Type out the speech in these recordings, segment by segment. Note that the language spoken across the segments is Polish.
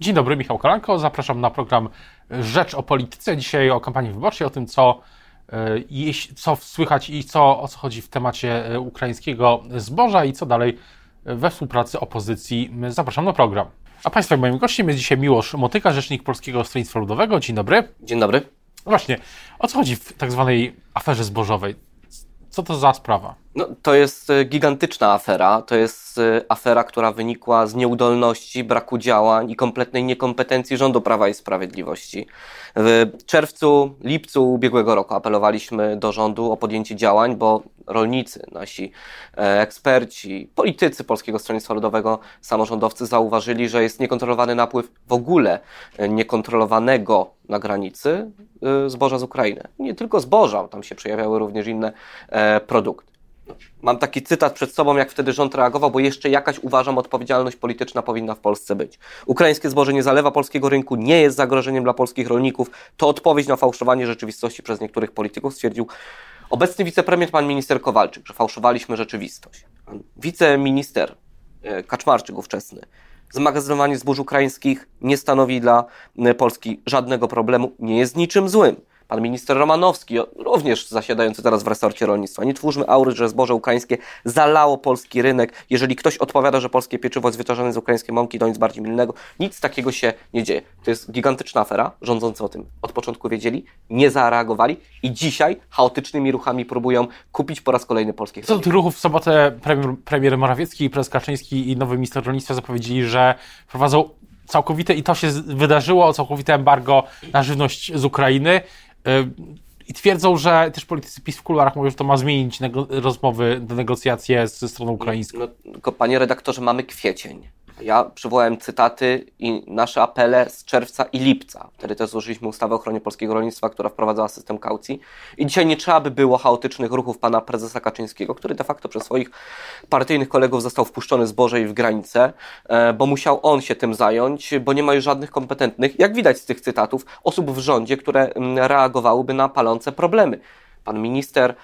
Dzień dobry, Michał Kolanko. Zapraszam na program Rzecz o Polityce. Dzisiaj o kampanii wyborczej, o tym, co, e, co słychać i co, o co chodzi w temacie e, ukraińskiego zboża i co dalej we współpracy opozycji. Zapraszam na program. A Państwa moim gościem jest dzisiaj Miłosz Motyka, rzecznik Polskiego Stronnictwa Ludowego. Dzień dobry. Dzień dobry. Właśnie, o co chodzi w tak zwanej aferze zbożowej? Co to za sprawa? No, to jest e, gigantyczna afera. To jest e, afera, która wynikła z nieudolności, braku działań i kompletnej niekompetencji rządu Prawa i Sprawiedliwości. W czerwcu, lipcu ubiegłego roku apelowaliśmy do rządu o podjęcie działań, bo rolnicy, nasi e, eksperci, politycy Polskiego Stronnictwa Ludowego, samorządowcy zauważyli, że jest niekontrolowany napływ w ogóle niekontrolowanego na granicy zboża z Ukrainy. Nie tylko zboża, tam się przejawiały również inne produkty. Mam taki cytat przed sobą, jak wtedy rząd reagował, bo jeszcze jakaś, uważam, odpowiedzialność polityczna powinna w Polsce być. Ukraińskie zboże nie zalewa polskiego rynku, nie jest zagrożeniem dla polskich rolników. To odpowiedź na fałszowanie rzeczywistości przez niektórych polityków, stwierdził obecny wicepremier, pan minister Kowalczyk, że fałszowaliśmy rzeczywistość. Pan wiceminister e, Kaczmarczyk ówczesny zmagazynowanie zbóż ukraińskich nie stanowi dla Polski żadnego problemu, nie jest niczym złym. Pan minister Romanowski, również zasiadający teraz w resorcie rolnictwa. Nie twórzmy aury, że zboże ukraińskie zalało polski rynek. Jeżeli ktoś odpowiada, że polskie pieczywo jest wytwarzane z ukraińskiej mąki, to nic bardziej milnego. Nic takiego się nie dzieje. To jest gigantyczna afera. Rządzący o tym od początku wiedzieli, nie zareagowali i dzisiaj chaotycznymi ruchami próbują kupić po raz kolejny polskie Co do tych ruchów w sobotę premier, premier Morawiecki, prezes Kaczyński i nowy minister rolnictwa zapowiedzieli, że prowadzą całkowite, i to się wydarzyło, całkowite embargo na żywność z Ukrainy. I twierdzą, że też politycy PiS w kuluarach mówią, że to ma zmienić rozmowy, negocjacje ze stroną ukraińską. No, tylko panie redaktorze, mamy kwiecień. Ja przywołałem cytaty i nasze apele z czerwca i lipca. Wtedy też złożyliśmy ustawę o ochronie polskiego rolnictwa, która wprowadzała system kaucji. I dzisiaj nie trzeba by było chaotycznych ruchów pana prezesa Kaczyńskiego, który de facto przez swoich partyjnych kolegów został wpuszczony z Bożej w granicę, e, bo musiał on się tym zająć, bo nie ma już żadnych kompetentnych, jak widać z tych cytatów, osób w rządzie, które mm, reagowałyby na palące problemy. Pan minister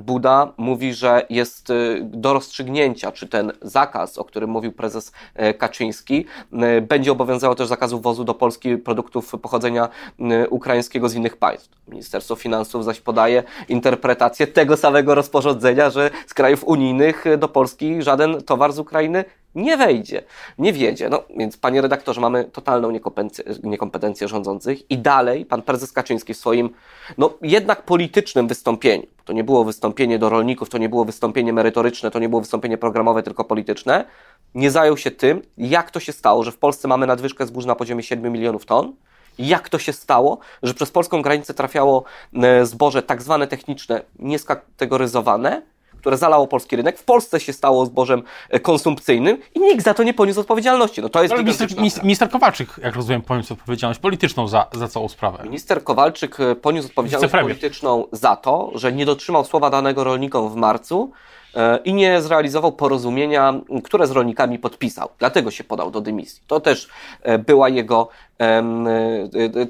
Buda mówi, że jest y, do rozstrzygnięcia, czy ten zakaz, o którym mówił prezes e, Kaczyński, będzie obowiązywał też zakazu wwozu do Polski produktów pochodzenia ukraińskiego z innych państw. Ministerstwo Finansów zaś podaje interpretację tego samego rozporządzenia, że z krajów unijnych do Polski żaden towar z Ukrainy nie wejdzie, nie wiedzie. No więc, panie redaktorze, mamy totalną niekompetencję, rządzących i dalej pan prezes Kaczyński w swoim, no jednak politycznym wystąpieniu, to nie było wystąpienie do rolników, to nie było wystąpienie merytoryczne, to nie było wystąpienie programowe, tylko polityczne, nie zajął się tym, jak to się stało, że w Polsce mamy nadwyżkę zbóż na poziomie 7 milionów ton, jak to się stało, że przez polską granicę trafiało e, zboże tak zwane techniczne, nieskategoryzowane, które zalało polski rynek, w Polsce się stało zbożem e, konsumpcyjnym i nikt za to nie poniósł odpowiedzialności. No to jest Ale minister, minister Kowalczyk, jak rozumiem, poniósł odpowiedzialność polityczną za, za całą sprawę. Minister Kowalczyk e, poniósł odpowiedzialność polityczną za to, że nie dotrzymał słowa danego rolnikom w marcu e, i nie zrealizował porozumienia, które z rolnikami podpisał. Dlatego się podał do dymisji. To też była jego,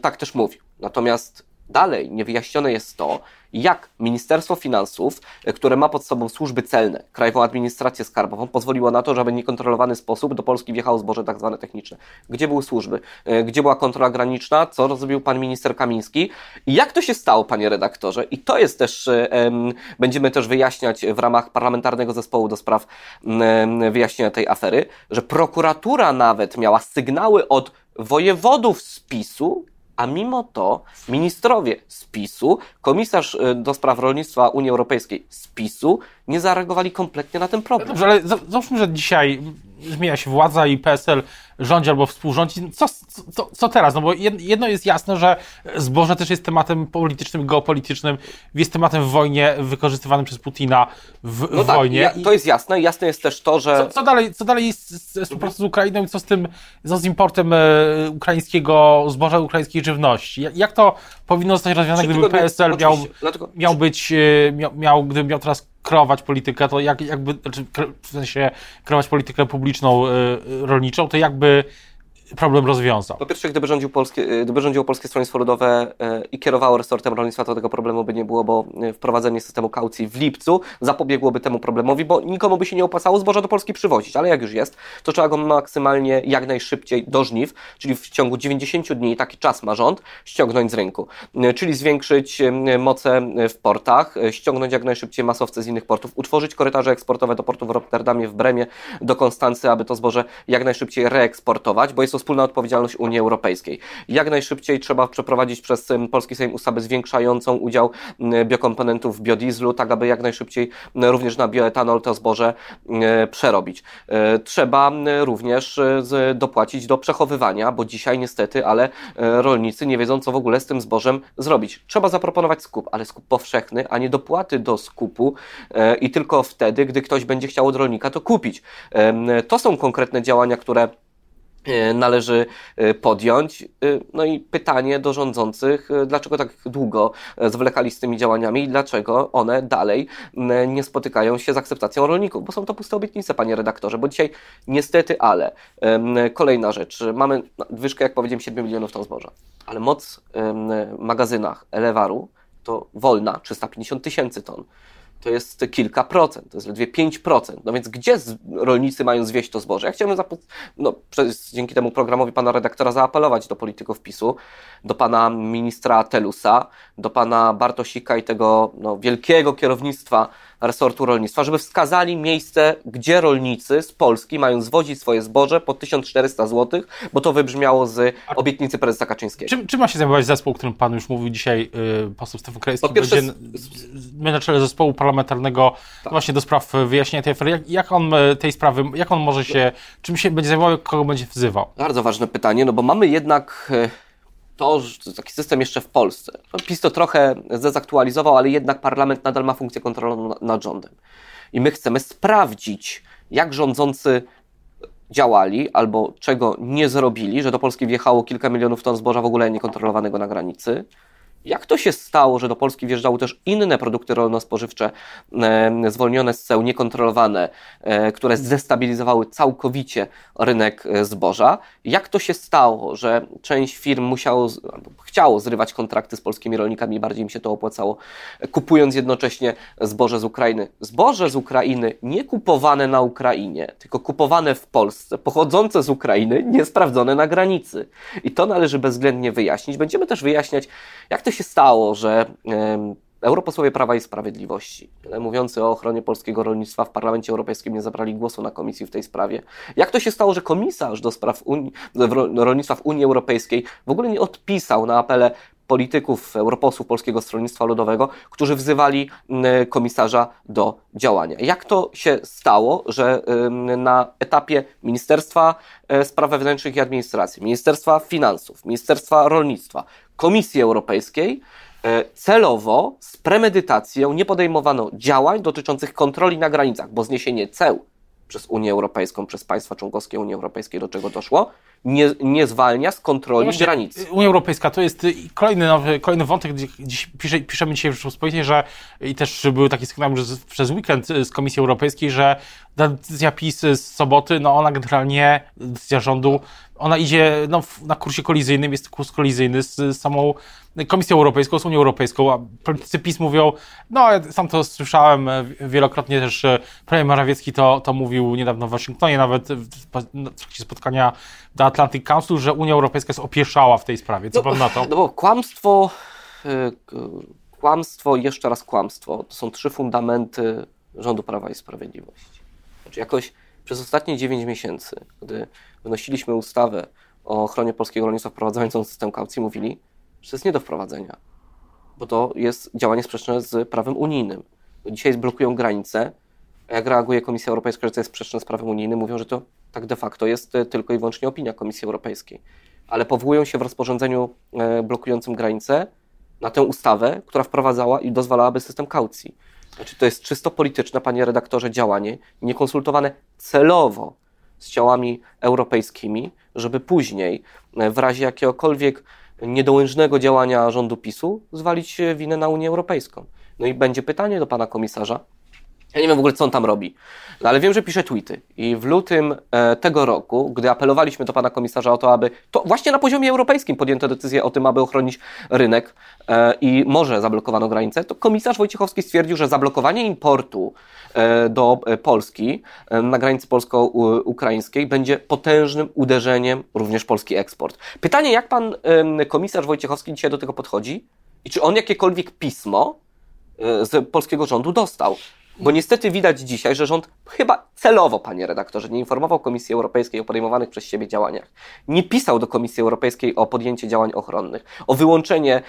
tak też mówił. Natomiast dalej niewyjaśnione jest to, jak Ministerstwo Finansów, e, które ma pod sobą służby celne, Krajową Administrację Skarbową, pozwoliło na to, żeby w niekontrolowany sposób do Polski wjechało zboże tak zwane techniczne. Gdzie były służby? E, gdzie była kontrola graniczna? Co zrobił pan minister Kamiński? I jak to się stało, panie redaktorze? I to jest też, um, będziemy też wyjaśniać w ramach parlamentarnego zespołu do spraw wyjaśnienia tej afery, że prokuratura nawet miała sygnały od wojewodów z PiSu, a mimo to ministrowie z PiSu, komisarz y, do spraw rolnictwa Unii Europejskiej z PiSu nie zareagowali kompletnie na ten problem. Dobrze, ale załóżmy, że dzisiaj zmienia się władza i PSL rządzi albo współrządzi. Co, co, co teraz? No bo jedno jest jasne, że zboże też jest tematem politycznym, geopolitycznym, jest tematem w wojnie, wykorzystywanym przez Putina w no tak, wojnie. Tak, to jest jasne. Jasne jest też to, że... Co, co dalej, co dalej jest z współpracą z Ukrainą i co z tym, co z importem e, ukraińskiego zboża, ukraińskiej żywności? Jak to powinno zostać rozwiązane, gdyby PSL miał, miał być, e, miał, miał, gdyby miał teraz kreować politykę, to jak, jakby, znaczy w sensie kreować politykę publiczną, y, rolniczą, to jakby problem rozwiązał. Po pierwsze, gdyby, rządził polskie, e, gdyby rządziło Polskie Stronnictwo Ludowe e, i kierowało resortem rolnictwa, to tego problemu by nie było, bo e, wprowadzenie systemu kaucji w lipcu zapobiegłoby temu problemowi, bo nikomu by się nie opłacało zboża do Polski przywozić, ale jak już jest, to trzeba go maksymalnie jak najszybciej do żniw, czyli w ciągu 90 dni, taki czas ma rząd, ściągnąć z rynku. Czyli zwiększyć moce w portach, ściągnąć jak najszybciej masowce z innych portów, utworzyć korytarze eksportowe do portu w Rotterdamie, w Bremie, do Konstancy, aby to zboże jak najszybciej reeksportować, bo jest wspólna odpowiedzialność Unii Europejskiej. Jak najszybciej trzeba przeprowadzić przez Polski Sejm ustawę zwiększającą udział biokomponentów w biodieslu, tak aby jak najszybciej również na bioetanol to zboże przerobić. E, trzeba również e, dopłacić do przechowywania, bo dzisiaj niestety, ale e, rolnicy nie wiedzą, co w ogóle z tym zbożem zrobić. Trzeba zaproponować skup, ale skup powszechny, a nie dopłaty do skupu i tylko wtedy, gdy ktoś będzie chciał od rolnika to kupić. To są konkretne działania, które E, należy e, podjąć. E, no i pytanie do rządzących, dlaczego tak długo zwlekali z tymi działaniami i dlaczego one dalej nie spotykają się z akceptacją rolników, bo są to puste obietnice, panie redaktorze, bo dzisiaj niestety, ale kolejna rzecz, mamy wyżkę, jak powiedziałem, 7 milionów ton zboża, ale moc w magazynach Elewaru to wolna 350 tysięcy ton to jest kilka procent, to jest ledwie 5%. No więc gdzie rolnicy mają zwieść to zboże? Ja chciałbym no, przez, dzięki temu programowi pana redaktora zaapelować do polityków PiSu, do pana ministra Telusa, do pana Bartosika i tego no, wielkiego kierownictwa resortu rolnictwa, żeby wskazali miejsce, gdzie rolnicy z Polski mają zwozić swoje zboże po 1400 zł, bo to wybrzmiało z obietnicy prezesa Kaczyńskiego. Czym, czym ma się zajmować zespół, o którym pan już mówił dzisiaj, yy, poseł Stefan Krajewski, pierwsze, będzie na czele zespołu parlamentarnego tak. właśnie do spraw wyjaśnienia tej afery. Jak, jak on y, tej sprawy, jak on może się, czym się będzie zajmował, kogo będzie wzywał? Bardzo ważne pytanie, no bo mamy jednak... Yy to, taki system jeszcze w Polsce. No, PiS to trochę zdezaktualizował, ale jednak parlament nadal ma funkcję kontrolną nad rządem. I my chcemy sprawdzić, jak rządzący działali albo czego nie zrobili, że do Polski wjechało kilka milionów ton zboża w ogóle niekontrolowanego na granicy, jak to się stało, że do Polski wjeżdżały też inne produkty rolno-spożywcze e, zwolnione z ceł, niekontrolowane, e, które zdestabilizowały całkowicie rynek e, zboża? Jak to się stało, że część firm musiało, chciało zrywać kontrakty z polskimi rolnikami, bardziej im się to opłacało, kupując jednocześnie zboże z Ukrainy? Zboże z Ukrainy nie kupowane na Ukrainie, tylko kupowane w Polsce, pochodzące z Ukrainy, niesprawdzone na granicy. I to należy bezwzględnie wyjaśnić. Będziemy też wyjaśniać, jak to się stało, że europosłowie Prawa i Sprawiedliwości, mówiący o ochronie polskiego rolnictwa w Parlamencie Europejskim, nie zabrali głosu na komisji w tej sprawie. Jak to się stało, że komisarz do spraw Unii, rolnictwa w Unii Europejskiej w ogóle nie odpisał na apele polityków, europosłów Polskiego Stronnictwa Ludowego, którzy wzywali komisarza do działania. Jak to się stało, że na etapie Ministerstwa e, Spraw Wewnętrznych i Administracji, Ministerstwa Finansów, Ministerstwa Rolnictwa, Komisji Europejskiej e, celowo, z premedytacją nie podejmowano działań dotyczących kontroli na granicach, bo zniesienie ceł przez Unię Europejską, przez państwa członkowskie Unii Europejskiej, do czego doszło, nie, nie zwalnia z kontroli no granic. Unia Europejska to jest kolejny, nowy, kolejny wątek, gdzie dziś pisze, piszemy dzisiaj w Rzeczpospolitej, że i też były takie sygnały że przez weekend z Komisji Europejskiej, że decyzja PiS z soboty, no ona generalnie, decyzja rządu, ona idzie no, na kursie kolizyjnym, jest kurs kolizyjny z, z samą Komisją Europejską, z Unią Europejską, a politycy PiS mówią, no ja sam to słyszałem wielokrotnie też, premier Morawiecki to, to mówił niedawno w Waszyngtonie, nawet w, trakcie spotkania do Atlantic Council, że Unia Europejska jest opieszała w tej sprawie. Co no, pan na to? No bo kłamstwo, y, kłamstwo i jeszcze raz kłamstwo to są trzy fundamenty rządu Prawa i Sprawiedliwości. Znaczy jakoś przez ostatnie 9 miesięcy, gdy wnosiliśmy ustawę o ochronie polskiego rolnictwa wprowadzającą system kaucji, mówili, że to jest nie do wprowadzenia, bo to jest działanie sprzeczne z prawem unijnym. Dzisiaj zblokują granice, a jak reaguje Komisja Europejska, że to jest sprzeczne z prawem unijnym, mówią, że to tak de facto jest e, tylko i wyłącznie opinia Komisji Europejskiej. Ale powołują się w rozporządzeniu e, blokującym granice na tę ustawę, która wprowadzała i dozwalałaby system kaucji. Znaczy, to jest czysto polityczne, panie redaktorze, działanie, niekonsultowane celowo z ciałami europejskimi, żeby później, e, w razie jakiegokolwiek niedołężnego działania rządu PiSu, zwalić winę na Unię Europejską. No i będzie pytanie do pana komisarza, Ja nie wiem w ogóle, co on tam robi. No ale wiem, że pisze tweety. I w lutym e, tego roku, gdy apelowaliśmy do pana komisarza o to, aby to właśnie na poziomie europejskim podjęto decyzję o tym, aby ochronić rynek e, i może zablokowano granicę, to komisarz Wojciechowski stwierdził, że zablokowanie importu e, do e, Polski e, na granicy polsko-ukraińskiej będzie potężnym uderzeniem również polski eksport. Pytanie, jak pan komisarz Wojciechowski dzisiaj do tego podchodzi? I czy on jakiekolwiek pismo e, z polskiego rządu dostał? Bo niestety widać dzisiaj, że rząd chyba celowo, panie redaktorze, nie informował Komisji Europejskiej o podejmowanych przez siebie działaniach. Nie pisał do Komisji Europejskiej o podjęcie działań ochronnych, o wyłączenie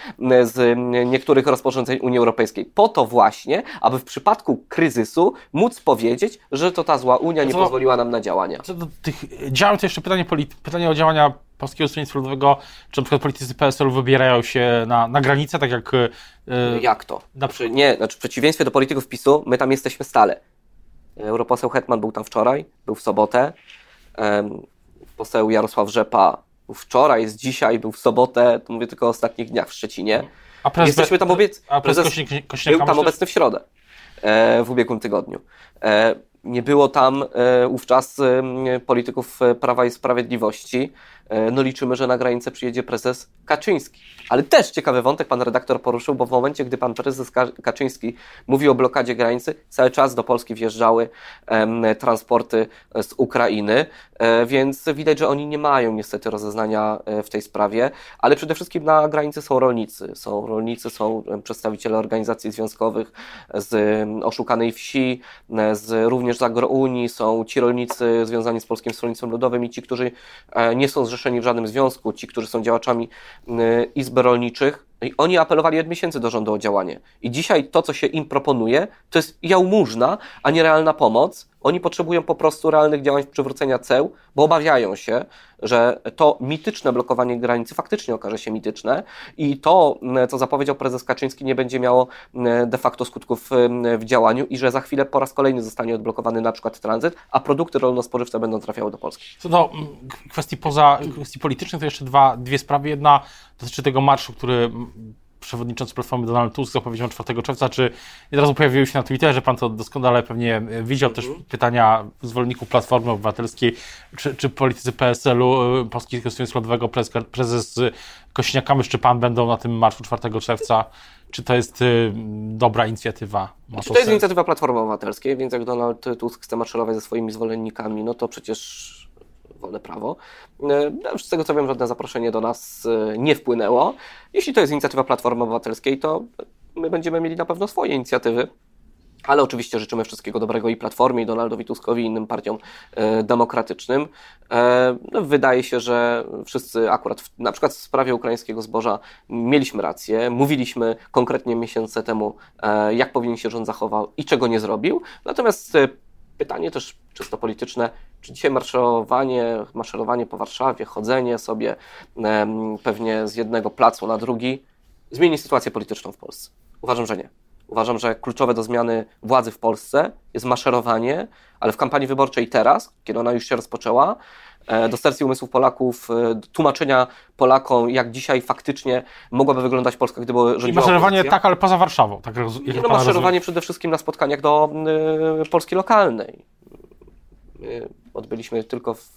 z niektórych rozporządzeń Unii Europejskiej. Po to właśnie, aby w przypadku kryzysu móc powiedzieć, że to ta zła Unia nie Co- pozwoliła nam na działania. Co do tych działań, to jeszcze pytanie, pytanie o działania Polskiego Stronnictwa Ludowego, czy na przykład politycy PSL wybierają się na, na granicę, tak jak... e, Jak to? Na Znaczy, nie, znaczy w przeciwieństwie do polityków PiSu, my tam jesteśmy stale. Europoseł Hetman był tam wczoraj, był w sobotę. Poseł Jarosław Rzepa był wczoraj, jest dzisiaj, był w sobotę, to mówię tylko o ostatnich dniach w Szczecinie. a prezes, Jesteśmy tam obiec... A prezes prezes Kośnik, Był tam obecny w środę, e, w ubiegłym tygodniu. E, Nie było tam e, wówczas e, polityków e, Prawa i Sprawiedliwości. No liczymy, że na granicę przyjedzie prezes Kaczyński. Ale też ciekawy wątek pan redaktor poruszył, bo w momencie, gdy pan prezes Ka- Kaczyński mówił o blokadzie granicy, cały czas do Polski wjeżdżały transporty z Ukrainy, więc widać, że oni nie mają niestety rozeznania e, w tej sprawie, ale przede wszystkim na granicy są rolnicy. Są rolnicy, są em, przedstawiciele organizacji związkowych z oszukanej wsi, e, z również z agrounii, są ci rolnicy związani z Polskim Stronnictwem Ludowym i ci, którzy e, nie są zrzeszeni w żadnym związku, ci, którzy są działaczami izb rolniczych. I oni apelowali od miesięcy do rządu o działanie. I dzisiaj to, co się im proponuje, to jest jałmużna, a nie realna pomoc. Oni potrzebują po prostu realnych działań przywrócenia ceł, bo obawiają się, że to mityczne blokowanie granicy faktycznie okaże się mityczne i to, m, co zapowiedział prezes Kaczyński, nie będzie miało m, de facto skutków m, w działaniu i że za chwilę po raz kolejny zostanie odblokowany na przykład tranzyt, a produkty rolno-spożywcze będą trafiały do Polski. Co do mm, kwestii poza kwestii politycznych, to jeszcze dwa, dwie sprawy. Jedna dotyczy tego marszu, który mm, przewodniczący Platformy Donald Tusk zapowiedział 4 czerwca. Czy od razu pojawiły się na Twitterze, pan to doskonale pewnie widział, też pytania zwolenników Platformy Obywatelskiej, czy, czy politycy PSL-u, e, Polskiego Stronnictwa Ludowego, prezes, prezes Kośniak-Kamysz, czy pan będą na tym marszu 4 czerwca? Czy to jest y, dobra inicjatywa? Ma Czy to jest inicjatywa Platformy Obywatelskiej, więc jak Donald Tusk chce maszerować ze swoimi zwolennikami, no to przecież wolne prawo. E, no, Z tego co wiem, żadne zaproszenie do nas e, nie wpłynęło. Jeśli to jest inicjatywa Platformy Obywatelskiej, to my będziemy mieli na pewno swoje inicjatywy. Ale oczywiście życzymy wszystkiego dobrego i Platformie, i Donaldowi Tuskowi, i innym partiom e, demokratycznym. E, no, wydaje się, że wszyscy akurat w, na przykład w sprawie ukraińskiego zboża mieliśmy rację. Mówiliśmy konkretnie miesiące temu, e, jak powinien się rząd zachował i czego nie zrobił. Natomiast e, pytanie też czysto polityczne, czy dzisiaj marszowanie, maszerowanie po Warszawie, chodzenie sobie pewnie z jednego placu na drugi zmieni sytuację polityczną w Polsce? Uważam, że nie. Uważam, że kluczowe do zmiany władzy w Polsce jest maszerowanie, ale w kampanii wyborczej teraz, kiedy ona już się rozpoczęła, e, do serc i umysłów Polaków, e, tłumaczenia Polakom, jak dzisiaj faktycznie mogłaby wyglądać Polska, gdyby rządziła maszerowanie opozycja. tak, ale poza Warszawą. Tak, roz, no maszerowanie rozumie. przede wszystkim na spotkaniach do y, Polski lokalnej. My odbyliśmy tylko w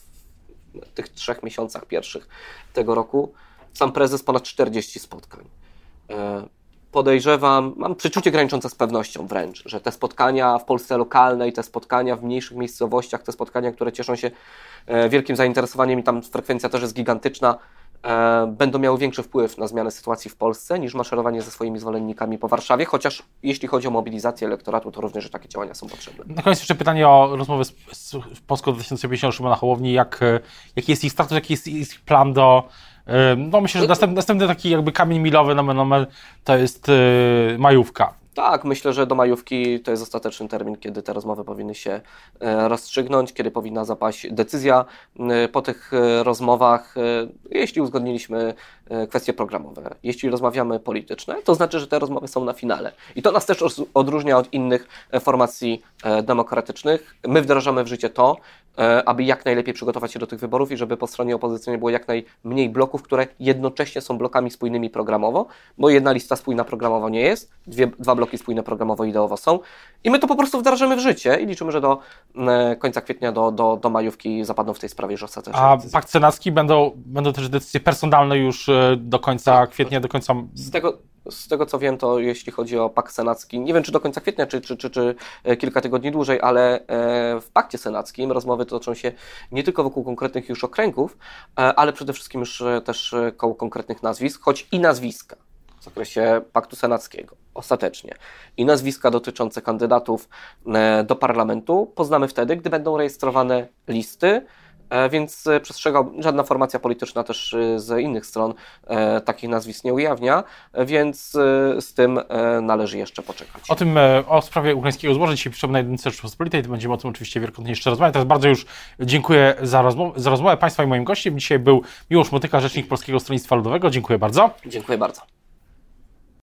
tych trzech miesiącach pierwszych tego roku sam prezes ponad 40 spotkań. E, Podejrzewam, mam przeczucie graniczące z pewnością wręcz, że te spotkania w Polsce lokalnej, te spotkania w mniejszych miejscowościach, te spotkania, które cieszą się e, wielkim zainteresowaniem i tam frekwencja też jest gigantyczna, e, będą miały większy wpływ na zmianę sytuacji w Polsce niż maszerowanie ze swoimi zwolennikami po Warszawie, chociaż jeśli chodzi o mobilizację elektoratu, to również takie działania są potrzebne. Na koniec jeszcze pytanie o rozmowę z, z Polską 2050 Szymona Hołowni. Jak, e, jaki jest ich status, jaki jest ich plan do... e, No myślę, że następny, następny taki jakby kamień milowy nomen omen, to jest e, majówka. Tak, myślę, że do majówki to jest ostateczny termin, kiedy te rozmowy powinny się e, rozstrzygnąć, kiedy powinna zapaść decyzja. Po tych rozmowach, jeśli uzgodniliśmy kwestie programowe, jeśli rozmawiamy polityczne, to znaczy, że te rozmowy są na finale. I to nas też odróżnia od innych formacji demokratycznych. My wdrażamy w życie to, aby jak najlepiej przygotować się do tych wyborów i żeby po stronie opozycyjnej było jak najmniej bloków, które jednocześnie są blokami spójnymi programowo, bo jedna lista spójna programowo nie jest, dwie, dwa bloki spójne programowo ideowo są i my to po prostu wdrażamy w życie i liczymy, że do e, końca kwietnia, do, do, do majówki zapadną w tej sprawie już ostatecznie A decyzje. pakt senacki będą, będą też decyzje personalne już e, do końca Tak. kwietnia, do końca... Z tego, z tego co wiem, to jeśli chodzi o pakt senacki, nie wiem czy do końca kwietnia, czy, czy, czy, czy e, kilka tygodni dłużej, ale e, w pakcie senackim rozmowy toczą się nie tylko wokół konkretnych już okręgów, e, ale przede wszystkim już też koło konkretnych nazwisk, choć i nazwiska w zakresie paktu senackiego, ostatecznie. I nazwiska dotyczące kandydatów do parlamentu poznamy wtedy, gdy będą rejestrowane listy, Więc e, przestrzegał, żadna formacja polityczna też e, z innych stron e, takich nazwisk nie ujawnia, e, więc e, z tym e, należy jeszcze poczekać. O tym, e, o sprawie ukraińskiego złoża dzisiaj na jedynce Rzeczypospolitej, to będziemy o tym oczywiście wielokrotnie jeszcze rozmawiać. Teraz bardzo już dziękuję za rozmowę, za rozmowę Państwa i moim gościem. Dzisiaj był Miłosz Motyka, rzecznik Polskiego Stronnictwa Ludowego. Dziękuję bardzo. Dziękuję bardzo.